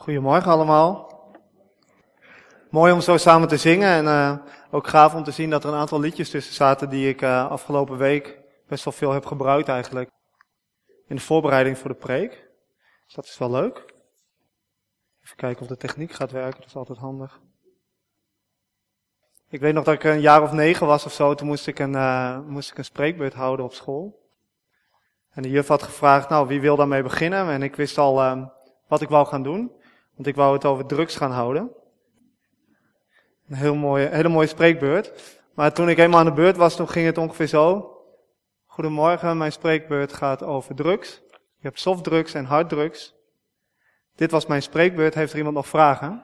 Goedemorgen allemaal. Mooi om zo samen te zingen en uh, ook gaaf om te zien dat er een aantal liedjes tussen zaten die ik uh, afgelopen week best wel veel heb gebruikt eigenlijk. In de voorbereiding voor de preek. Dus dat is wel leuk. Even kijken of de techniek gaat werken, dat is altijd handig. Ik weet nog dat ik een jaar of negen was of zo, toen moest ik een, uh, moest ik een spreekbeurt houden op school. En de juf had gevraagd, nou wie wil daarmee beginnen? En ik wist al uh, wat ik wou gaan doen. Want ik wou het over drugs gaan houden. Een heel mooie, hele mooie spreekbeurt. Maar toen ik eenmaal aan de beurt was, toen ging het ongeveer zo. Goedemorgen, mijn spreekbeurt gaat over drugs. Je hebt softdrugs en harddrugs. Dit was mijn spreekbeurt. Heeft er iemand nog vragen?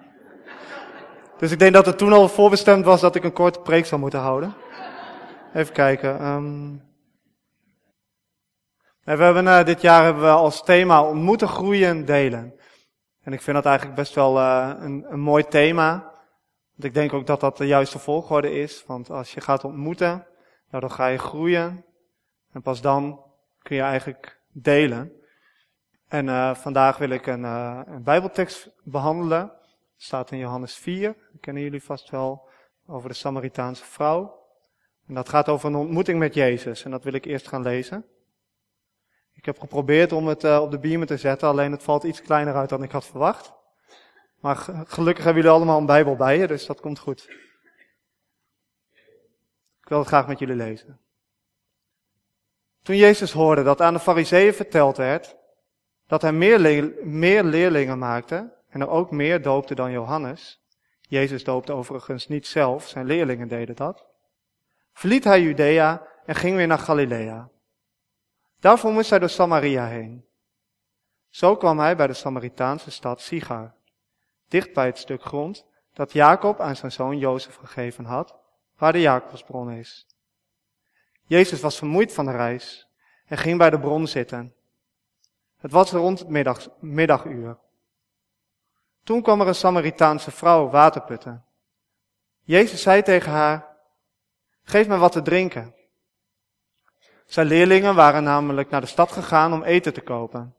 Dus ik denk dat het toen al voorbestemd was dat ik een korte preek zou moeten houden. Even kijken. Um... We hebben, uh, dit jaar hebben we als thema ontmoeten, groeien, delen. En ik vind dat eigenlijk best wel uh, een, een mooi thema. Want ik denk ook dat dat de juiste volgorde is. Want als je gaat ontmoeten, nou dan ga je groeien. En pas dan kun je eigenlijk delen. En uh, vandaag wil ik een, uh, een bijbeltekst behandelen. Het staat in Johannes 4. Dat kennen jullie vast wel. Over de Samaritaanse vrouw. En dat gaat over een ontmoeting met Jezus. En dat wil ik eerst gaan lezen. Ik heb geprobeerd om het uh, op de beamer te zetten, alleen het valt iets kleiner uit dan ik had verwacht. Maar gelukkig hebben jullie allemaal een Bijbel bij je, dus dat komt goed. Ik wil het graag met jullie lezen. Toen Jezus hoorde dat aan de Fariseeën verteld werd dat hij meer, meer leerlingen maakte en er ook meer doopte dan Johannes. Jezus doopte overigens niet zelf, zijn leerlingen deden dat. Verliet hij Judea en ging weer naar Galilea. Daarvoor moest hij door Samaria heen. Zo kwam hij bij de Samaritaanse stad Sigar, dicht bij het stuk grond dat Jacob aan zijn zoon Jozef gegeven had, waar de Jacobsbron is. Jezus was vermoeid van de reis en ging bij de bron zitten. Het was rond het middag, middaguur. Toen kwam er een Samaritaanse vrouw water putten. Jezus zei tegen haar, geef me wat te drinken. Zijn leerlingen waren namelijk naar de stad gegaan om eten te kopen.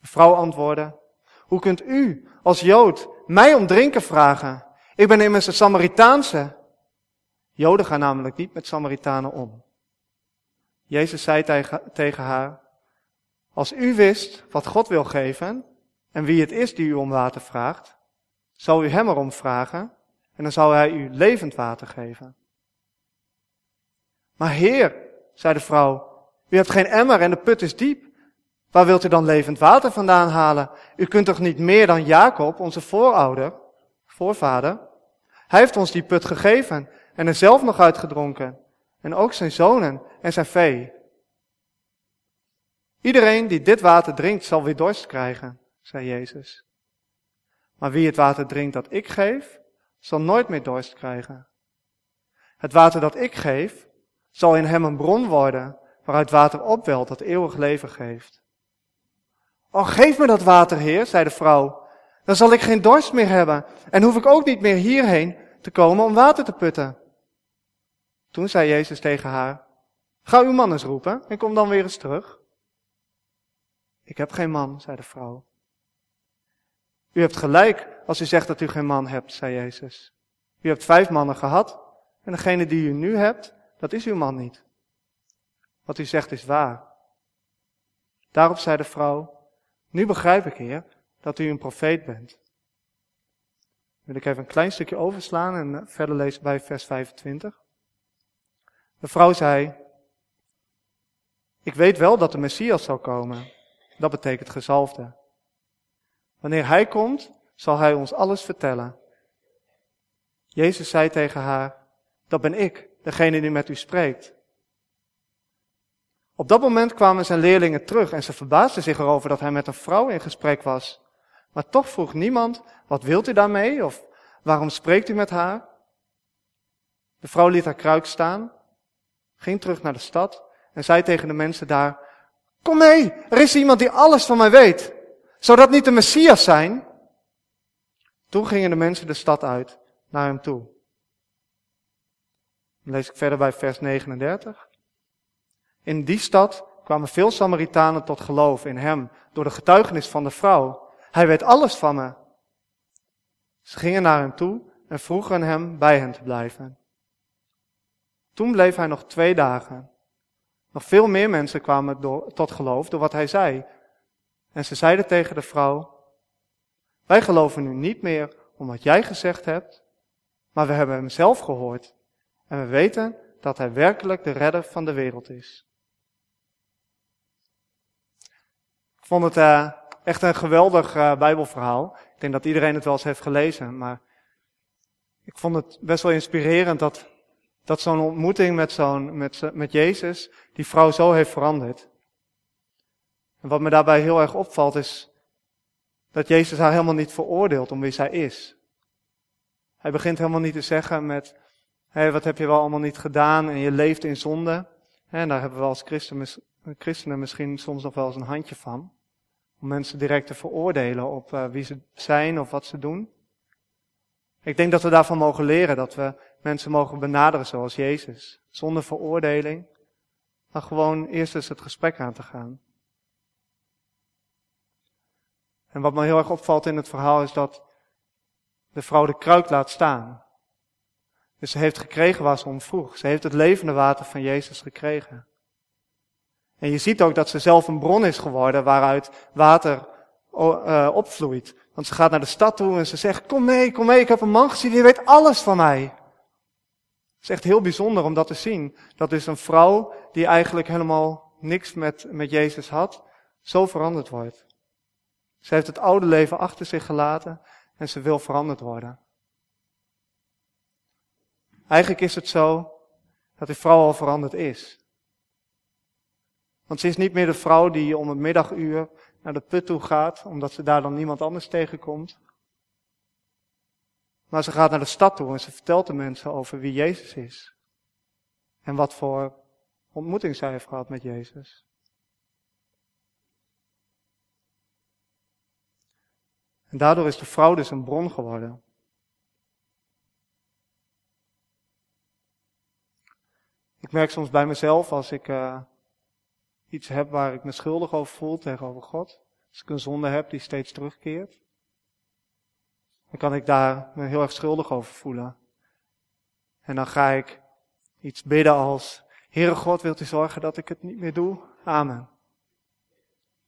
De vrouw antwoordde, hoe kunt u als Jood mij om drinken vragen? Ik ben immers een Samaritaanse. Joden gaan namelijk niet met Samaritanen om. Jezus zei tegen haar, als u wist wat God wil geven en wie het is die u om water vraagt, zou u hem erom vragen en dan zou hij u levend water geven. Maar Heer, zei de vrouw. U hebt geen emmer en de put is diep. Waar wilt u dan levend water vandaan halen? U kunt toch niet meer dan Jacob, onze voorouder, voorvader? Hij heeft ons die put gegeven en er zelf nog uitgedronken. En ook zijn zonen en zijn vee. Iedereen die dit water drinkt zal weer dorst krijgen, zei Jezus. Maar wie het water drinkt dat ik geef, zal nooit meer dorst krijgen. Het water dat ik geef, zal in hem een bron worden waaruit water opwelt dat eeuwig leven geeft. Oh, geef me dat water, Heer, zei de vrouw. Dan zal ik geen dorst meer hebben en hoef ik ook niet meer hierheen te komen om water te putten. Toen zei Jezus tegen haar, ga uw man eens roepen en kom dan weer eens terug. Ik heb geen man, zei de vrouw. U hebt gelijk als u zegt dat u geen man hebt, zei Jezus. U hebt vijf mannen gehad en degene die u nu hebt, dat is uw man niet. Wat u zegt is waar. Daarop zei de vrouw, nu begrijp ik, heer, dat u een profeet bent. Wil ik even een klein stukje overslaan en verder lezen bij vers 25. De vrouw zei, ik weet wel dat de Messias zal komen. Dat betekent gezalfde. Wanneer hij komt, zal hij ons alles vertellen. Jezus zei tegen haar, dat ben ik, degene die met u spreekt. Op dat moment kwamen zijn leerlingen terug en ze verbaasden zich erover dat hij met een vrouw in gesprek was. Maar toch vroeg niemand, wat wilt u daarmee? Of waarom spreekt u met haar? De vrouw liet haar kruik staan, ging terug naar de stad en zei tegen de mensen daar, kom mee, er is iemand die alles van mij weet. Zou dat niet de Messias zijn? Toen gingen de mensen de stad uit, naar hem toe. Dan lees ik verder bij vers 39. In die stad kwamen veel Samaritanen tot geloof in hem door de getuigenis van de vrouw. Hij weet alles van me. Ze gingen naar hem toe en vroegen hem bij hen te blijven. Toen bleef hij nog twee dagen. Nog veel meer mensen kwamen tot geloof door wat hij zei. En ze zeiden tegen de vrouw, wij geloven nu niet meer om wat jij gezegd hebt, maar we hebben hem zelf gehoord. En we weten dat hij werkelijk de redder van de wereld is. Ik vond het uh, echt een geweldig uh, Bijbelverhaal. Ik denk dat iedereen het wel eens heeft gelezen, maar ik vond het best wel inspirerend dat, dat zo'n ontmoeting met, zo'n, met, met Jezus die vrouw zo heeft veranderd. En wat me daarbij heel erg opvalt is dat Jezus haar helemaal niet veroordeelt om wie zij is. Hij begint helemaal niet te zeggen met, hey, wat heb je wel allemaal niet gedaan en je leeft in zonde. En daar hebben we als christenen misschien soms nog wel eens een handje van. Om mensen direct te veroordelen op uh, wie ze zijn of wat ze doen. Ik denk dat we daarvan mogen leren, dat we mensen mogen benaderen zoals Jezus. Zonder veroordeling, maar gewoon eerst eens het gesprek aan te gaan. En wat me heel erg opvalt in het verhaal is dat de vrouw de kruik laat staan. Dus ze heeft gekregen waar ze om vroeg. Ze heeft het levende water van Jezus gekregen. En je ziet ook dat ze zelf een bron is geworden waaruit water uh, opvloeit. Want ze gaat naar de stad toe en ze zegt, kom mee, kom mee, ik heb een man gezien, die weet alles van mij. Het is echt heel bijzonder om dat te zien. Dat is een vrouw die eigenlijk helemaal niks met, met Jezus had, zo veranderd wordt. Ze heeft het oude leven achter zich gelaten en ze wil veranderd worden. Eigenlijk is het zo dat die vrouw al veranderd is. Want ze is niet meer de vrouw die om het middaguur naar de put toe gaat, omdat ze daar dan niemand anders tegenkomt. Maar ze gaat naar de stad toe en ze vertelt de mensen over wie Jezus is. En wat voor ontmoeting zij heeft gehad met Jezus. En daardoor is de vrouw dus een bron geworden. Ik merk soms bij mezelf als ik uh, iets heb waar ik me schuldig over voel tegenover God. Als ik een zonde heb die steeds terugkeert. Dan kan ik daar me heel erg schuldig over voelen. En dan ga ik iets bidden als, Heere God, wilt u zorgen dat ik het niet meer doe? Amen.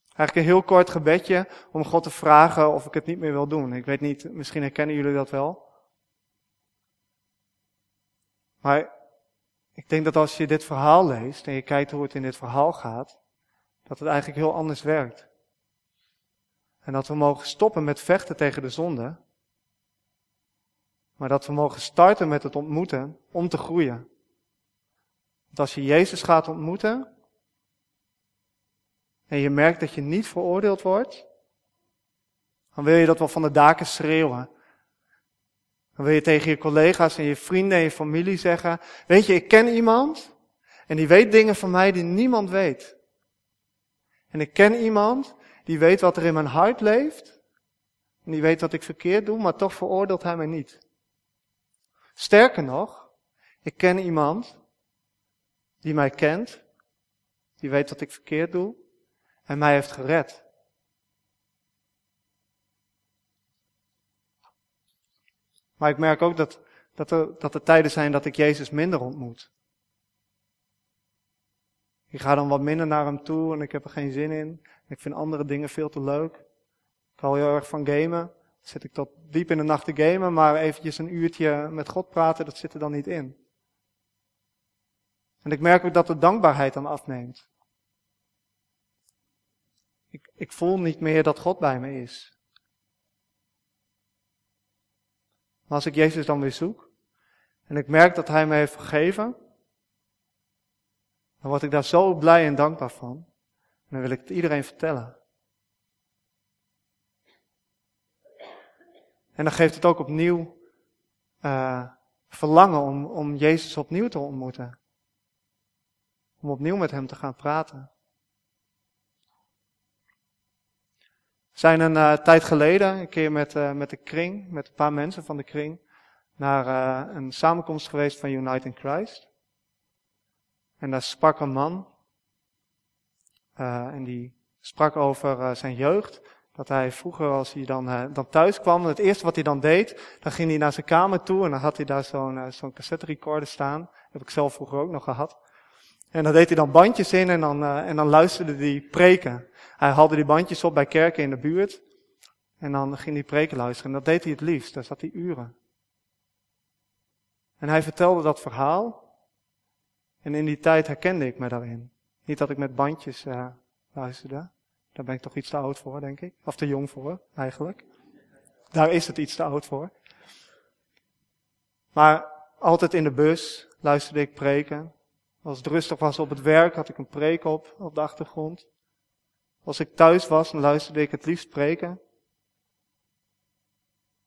Eigenlijk een heel kort gebedje om God te vragen of ik het niet meer wil doen. Ik weet niet, misschien herkennen jullie dat wel. Maar ik denk dat als je dit verhaal leest en je kijkt hoe het in dit verhaal gaat, dat het eigenlijk heel anders werkt. En dat we mogen stoppen met vechten tegen de zonde, maar dat we mogen starten met het ontmoeten om te groeien. Want als je Jezus gaat ontmoeten, en je merkt dat je niet veroordeeld wordt, dan wil je dat wel van de daken schreeuwen. Dan wil je tegen je collega's en je vrienden en je familie zeggen, weet je, ik ken iemand en die weet dingen van mij die niemand weet. En ik ken iemand die weet wat er in mijn hart leeft en die weet wat ik verkeerd doe, maar toch veroordeelt hij mij niet. Sterker nog, ik ken iemand die mij kent, die weet wat ik verkeerd doe en mij heeft gered. Maar ik merk ook dat, dat, er, dat er tijden zijn dat ik Jezus minder ontmoet. Ik ga dan wat minder naar hem toe en ik heb er geen zin in. Ik vind andere dingen veel te leuk. Ik hou heel erg van gamen. Dan zit ik tot diep in de nacht te gamen, maar eventjes een uurtje met God praten, dat zit er dan niet in. En ik merk ook dat de dankbaarheid dan afneemt. Ik, ik voel niet meer dat God bij me is. Maar als ik Jezus dan weer zoek en ik merk dat Hij me heeft vergeven, dan word ik daar zo blij en dankbaar van. En dan wil ik het iedereen vertellen. En dan geeft het ook opnieuw uh, verlangen om, om Jezus opnieuw te ontmoeten. Om opnieuw met Hem te gaan praten. Zijn een uh, tijd geleden een keer met, uh, met de kring, met een paar mensen van de kring, naar uh, een samenkomst geweest van United Christ. En daar sprak een man. en die sprak over zijn jeugd. Dat hij vroeger, als hij dan, dan thuis kwam, het eerste wat hij dan deed, dan ging hij naar zijn kamer toe en dan had hij daar zo'n zo'n cassette recorder staan. Dat heb ik zelf vroeger ook nog gehad. En dan deed hij dan bandjes in en dan, uh, en dan luisterde hij preken. Hij haalde die bandjes op bij kerken in de buurt. En dan ging hij preken luisteren. En dat deed hij het liefst. Daar zat hij uren. En hij vertelde dat verhaal. En in die tijd herkende ik me daarin. Niet dat ik met bandjes uh, luisterde. Daar ben ik toch iets te oud voor, denk ik. Of te jong voor, eigenlijk. Daar is het iets te oud voor. Maar altijd in de bus luisterde ik preken. Als het rustig was op het werk, had ik een preek op, op de achtergrond. Als ik thuis was, luisterde ik het liefst preken.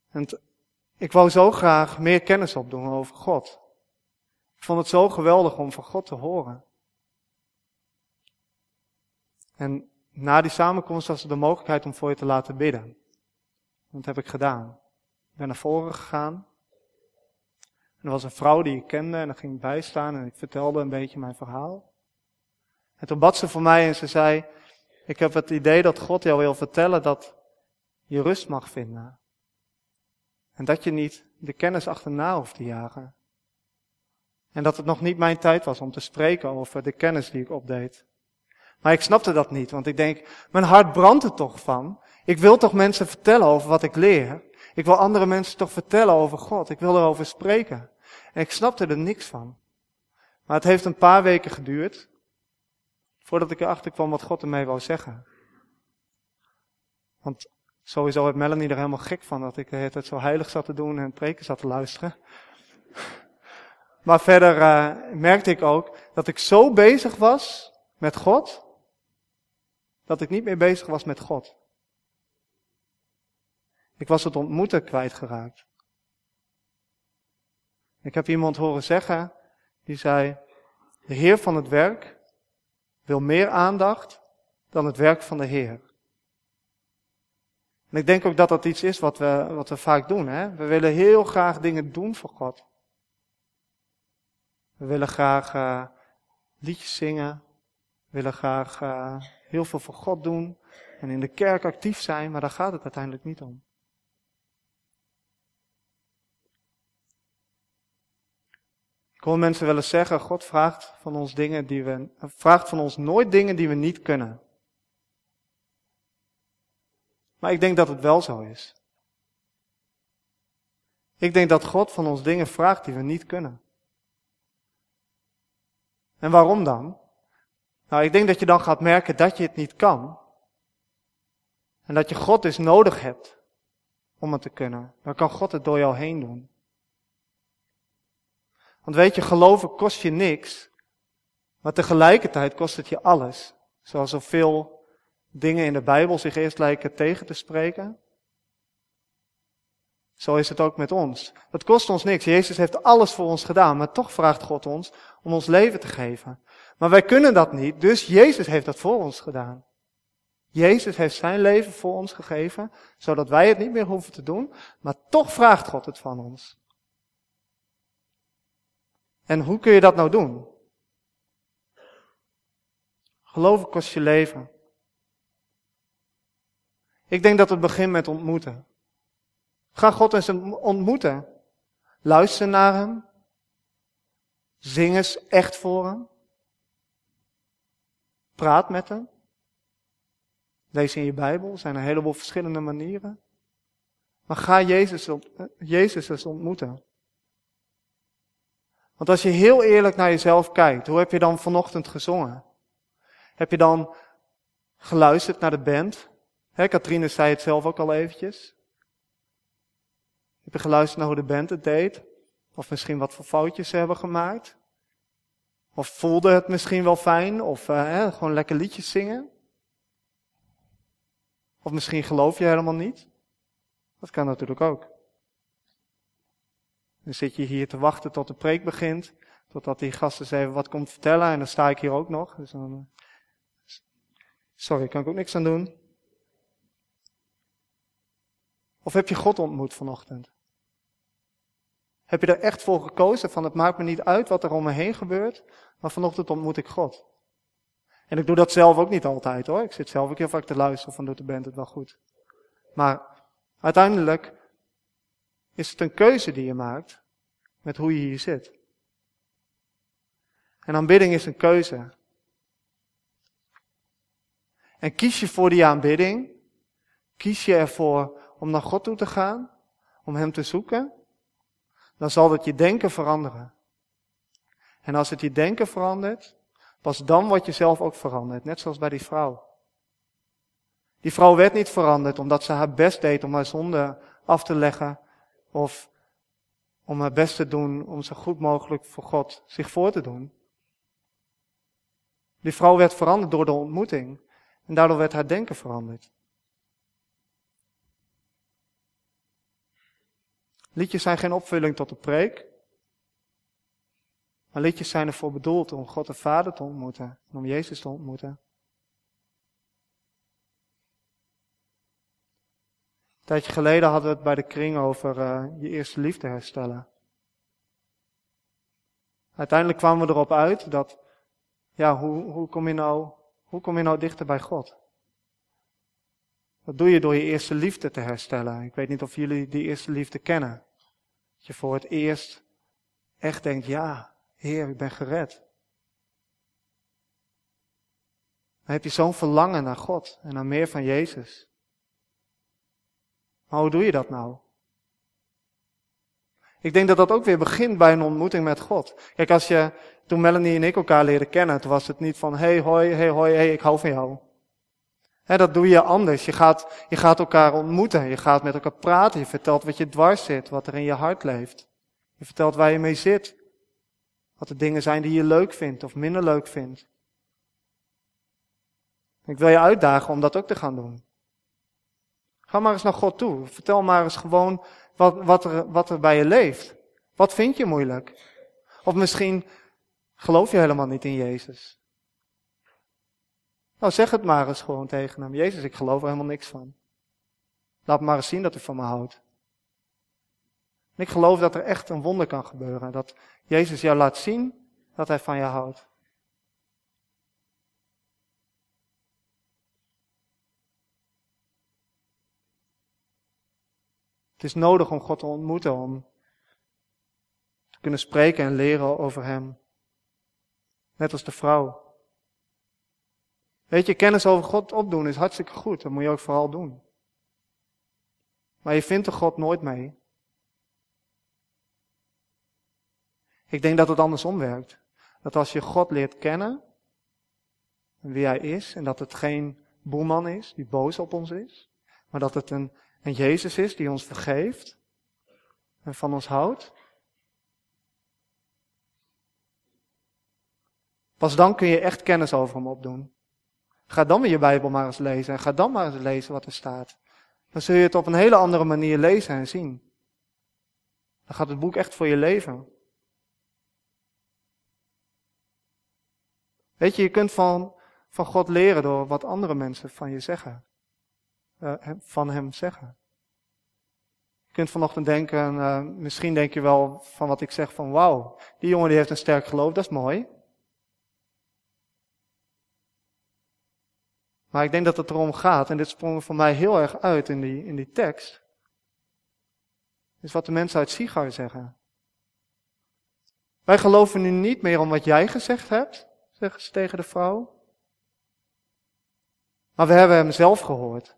En ik wou zo graag meer kennis opdoen over God. Ik vond het zo geweldig om van God te horen. En na die samenkomst was er de mogelijkheid om voor je te laten bidden. Dat heb ik gedaan. Ik ben naar voren gegaan. Er was een vrouw die ik kende en daar ging ik bijstaan en ik vertelde een beetje mijn verhaal. En toen bad ze voor mij en ze zei, ik heb het idee dat God jou wil vertellen dat je rust mag vinden. En dat je niet de kennis achterna hoeft te jagen. En dat het nog niet mijn tijd was om te spreken over de kennis die ik opdeed. Maar ik snapte dat niet, want ik denk, mijn hart brandt er toch van. Ik wil toch mensen vertellen over wat ik leer. Ik wil andere mensen toch vertellen over God. Ik wil erover spreken. En ik snapte er niks van. Maar het heeft een paar weken geduurd voordat ik erachter kwam wat God ermee wou zeggen. Want sowieso werd Melanie er helemaal gek van dat ik het zo heilig zat te doen en preken zat te luisteren. Maar verder uh, merkte ik ook dat ik zo bezig was met God, dat ik niet meer bezig was met God. Ik was het ontmoeten kwijtgeraakt. Ik heb iemand horen zeggen, die zei, de Heer van het werk wil meer aandacht dan het werk van de Heer. En ik denk ook dat dat iets is wat we, wat we vaak doen. Hè? We willen heel graag dingen doen voor God. We willen graag uh, liedjes zingen. We willen graag uh, heel veel voor God doen. En in de kerk actief zijn, maar daar gaat het uiteindelijk niet om. Ik hoor mensen willen zeggen, God vraagt van ons dingen die we, vraagt van ons nooit dingen die we niet kunnen. Maar ik denk dat het wel zo is. Ik denk dat God van ons dingen vraagt die we niet kunnen. En waarom dan? Nou, ik denk dat je dan gaat merken dat je het niet kan. En dat je God dus nodig hebt om het te kunnen. Dan kan God het door jou heen doen. Want weet je, geloven kost je niks, maar tegelijkertijd kost het je alles. Zoals zoveel dingen in de Bijbel zich eerst lijken tegen te spreken. Zo is het ook met ons. Het kost ons niks. Jezus heeft alles voor ons gedaan, maar toch vraagt God ons om ons leven te geven. Maar wij kunnen dat niet, dus Jezus heeft dat voor ons gedaan. Jezus heeft zijn leven voor ons gegeven, zodat wij het niet meer hoeven te doen, maar toch vraagt God het van ons. En hoe kun je dat nou doen? Geloven kost je leven. Ik denk dat het begint met ontmoeten. Ga God eens ontmoeten. Luister naar Hem. Zing eens echt voor Hem. Praat met Hem. Lees in je Bijbel. Er zijn een heleboel verschillende manieren. Maar ga Jezus, Jezus eens ontmoeten. Want als je heel eerlijk naar jezelf kijkt, hoe heb je dan vanochtend gezongen? Heb je dan geluisterd naar de band? Hè, Katrine zei het zelf ook al eventjes. Heb je geluisterd naar hoe de band het deed? Of misschien wat voor foutjes ze hebben gemaakt? Of voelde het misschien wel fijn? Of uh, hè, gewoon lekker liedjes zingen? Of misschien geloof je helemaal niet? Dat kan natuurlijk ook. Dan zit je hier te wachten tot de preek begint. Totdat die gasten even wat komt vertellen. En dan sta ik hier ook nog. Dus dan, eh, sorry, kan ik ook niks aan doen. Of heb je God ontmoet vanochtend? Heb je er echt voor gekozen van het maakt me niet uit wat er om me heen gebeurt, maar vanochtend ontmoet ik God. En ik doe dat zelf ook niet altijd hoor. Ik zit zelf ook heel vaak te luisteren van doet de band het wel goed. Maar uiteindelijk is het een keuze die je maakt met hoe je hier zit. En aanbidding is een keuze. En kies je voor die aanbidding, kies je ervoor om naar God toe te gaan, om Hem te zoeken, dan zal dat je denken veranderen. En als het je denken verandert, pas dan wordt je zelf ook veranderd, net zoals bij die vrouw. Die vrouw werd niet veranderd omdat ze haar best deed om haar zonde af te leggen of om haar best te doen om zo goed mogelijk voor God zich voor te doen. Die vrouw werd veranderd door de ontmoeting en daardoor werd haar denken veranderd. Liedjes zijn geen opvulling tot de preek, maar liedjes zijn ervoor bedoeld om God de Vader te ontmoeten en om Jezus te ontmoeten. Een tijdje geleden hadden we het bij de kring over uh, je eerste liefde herstellen. Uiteindelijk kwamen we erop uit dat, ja, hoe, hoe, kom je nou, hoe kom je nou dichter bij God? Dat doe je door je eerste liefde te herstellen. Ik weet niet of jullie die eerste liefde kennen. Dat je voor het eerst echt denkt, ja, Heer, ik ben gered. Dan heb je zo'n verlangen naar God en naar meer van Jezus. Maar hoe doe je dat nou? Ik denk dat dat ook weer begint bij een ontmoeting met God. Kijk, als je, toen Melanie en ik elkaar leren kennen, toen was het niet van, hey hoi, hey hoi, hey, ik hou van jou. Dat doe je anders. Je gaat, je gaat elkaar ontmoeten. Je gaat met elkaar praten. Je vertelt wat je dwars zit, wat er in je hart leeft. Je vertelt waar je mee zit. Wat de dingen zijn die je leuk vindt of minder leuk vindt. Ik wil je uitdagen om dat ook te gaan doen. Ga maar eens naar God toe. Vertel maar eens gewoon wat, wat, er, wat er bij je leeft. Wat vind je moeilijk? Of misschien geloof je helemaal niet in Jezus. Nou, zeg het maar eens gewoon tegen hem. Jezus, ik geloof er helemaal niks van. Laat maar eens zien dat u van me houdt. Ik geloof dat er echt een wonder kan gebeuren. Dat Jezus jou laat zien dat hij van je houdt. Het is nodig om God te ontmoeten, om te kunnen spreken en leren over Hem. Net als de vrouw. Weet je, kennis over God opdoen is hartstikke goed. Dat moet je ook vooral doen. Maar je vindt er God nooit mee. Ik denk dat het andersom werkt. Dat als je God leert kennen, wie Hij is, en dat het geen boeman is die boos op ons is, maar dat het een en Jezus is die ons vergeeft en van ons houdt. Pas dan kun je echt kennis over hem opdoen. Ga dan weer je Bijbel maar eens lezen en ga dan maar eens lezen wat er staat. Dan zul je het op een hele andere manier lezen en zien. Dan gaat het boek echt voor je leven. Weet je, je kunt van, van God leren door wat andere mensen van je zeggen uh, van hem zeggen. Je kunt vanochtend denken, uh, misschien denk je wel van wat ik zeg van wauw, die jongen die heeft een sterk geloof, dat is mooi. Maar ik denk dat het erom gaat, en dit sprong voor mij heel erg uit in die, in die tekst, is wat de mensen uit Sigar zeggen. Wij geloven nu niet meer om wat jij gezegd hebt, zeggen ze tegen de vrouw. Maar we hebben hem zelf gehoord.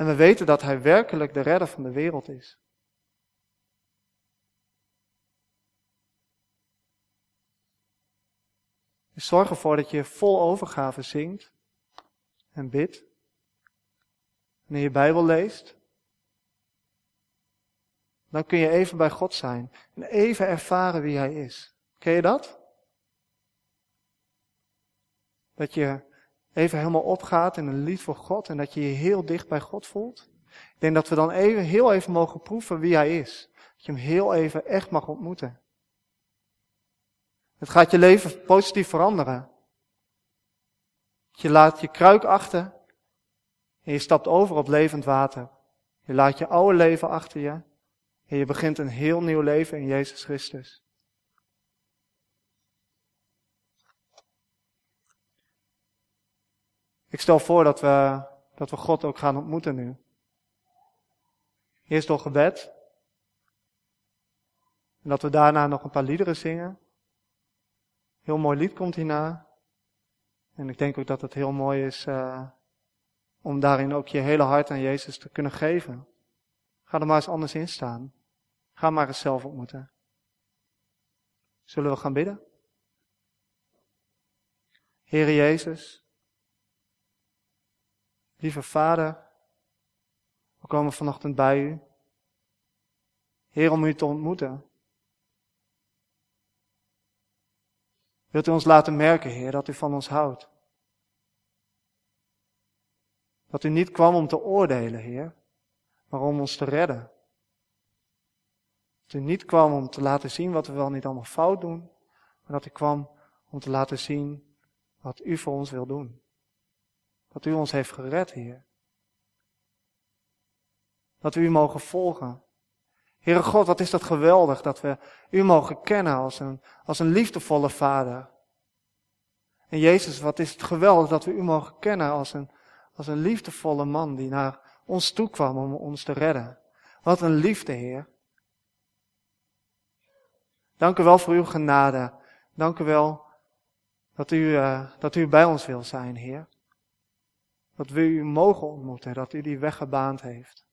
En we weten dat Hij werkelijk de redder van de wereld is. Dus zorg ervoor dat je vol overgave zingt en bidt. Wanneer je Bijbel leest, dan kun je even bij God zijn en even ervaren wie Hij is. Ken je dat? Dat je even helemaal opgaat in een lied voor God en dat je je heel dicht bij God voelt. Ik denk dat we dan even, heel even mogen proeven wie Hij is. Dat je Hem heel even echt mag ontmoeten. Het gaat je leven positief veranderen. Je laat je kruik achter en je stapt over op levend water. Je laat je oude leven achter je en je begint een heel nieuw leven in Jezus Christus. Ik stel voor dat we, dat we God ook gaan ontmoeten nu. Eerst door gebed. En dat we daarna nog een paar liederen zingen. Heel mooi lied komt hierna. En ik denk ook dat het heel mooi is uh, om daarin ook je hele hart aan Jezus te kunnen geven. Ga er maar eens anders in staan. Ga maar eens zelf ontmoeten. Zullen we gaan bidden? Heere Jezus, lieve Vader, we komen vanochtend bij u. Heer, om u te ontmoeten. Wilt u ons laten merken, Heer, dat u van ons houdt? Dat u niet kwam om te oordelen, Heer, maar om ons te redden. Dat u niet kwam om te laten zien wat we wel niet allemaal fout doen, maar dat u kwam om te laten zien wat u voor ons wil doen. Dat u ons heeft gered, Heer. Dat we u mogen volgen. Heere God, wat is dat geweldig dat we u mogen kennen als een, als een liefdevolle vader. En Jezus, wat is het geweldig dat we u mogen kennen als een, als een liefdevolle man die naar ons toe kwam om ons te redden. Wat een liefde, Heer. Dank u wel voor uw genade. Dank u wel dat u, uh, dat u bij ons wil zijn, Heer. Dat we u mogen ontmoeten, dat u die weg gebaand heeft.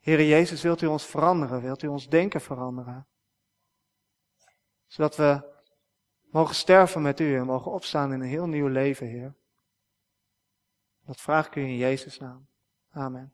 Heere Jezus, wilt u ons veranderen? Wilt u ons denken veranderen? Zodat we mogen sterven met u en mogen opstaan in een heel nieuw leven, Heer. Dat vraag ik u in Jezus' naam. Amen.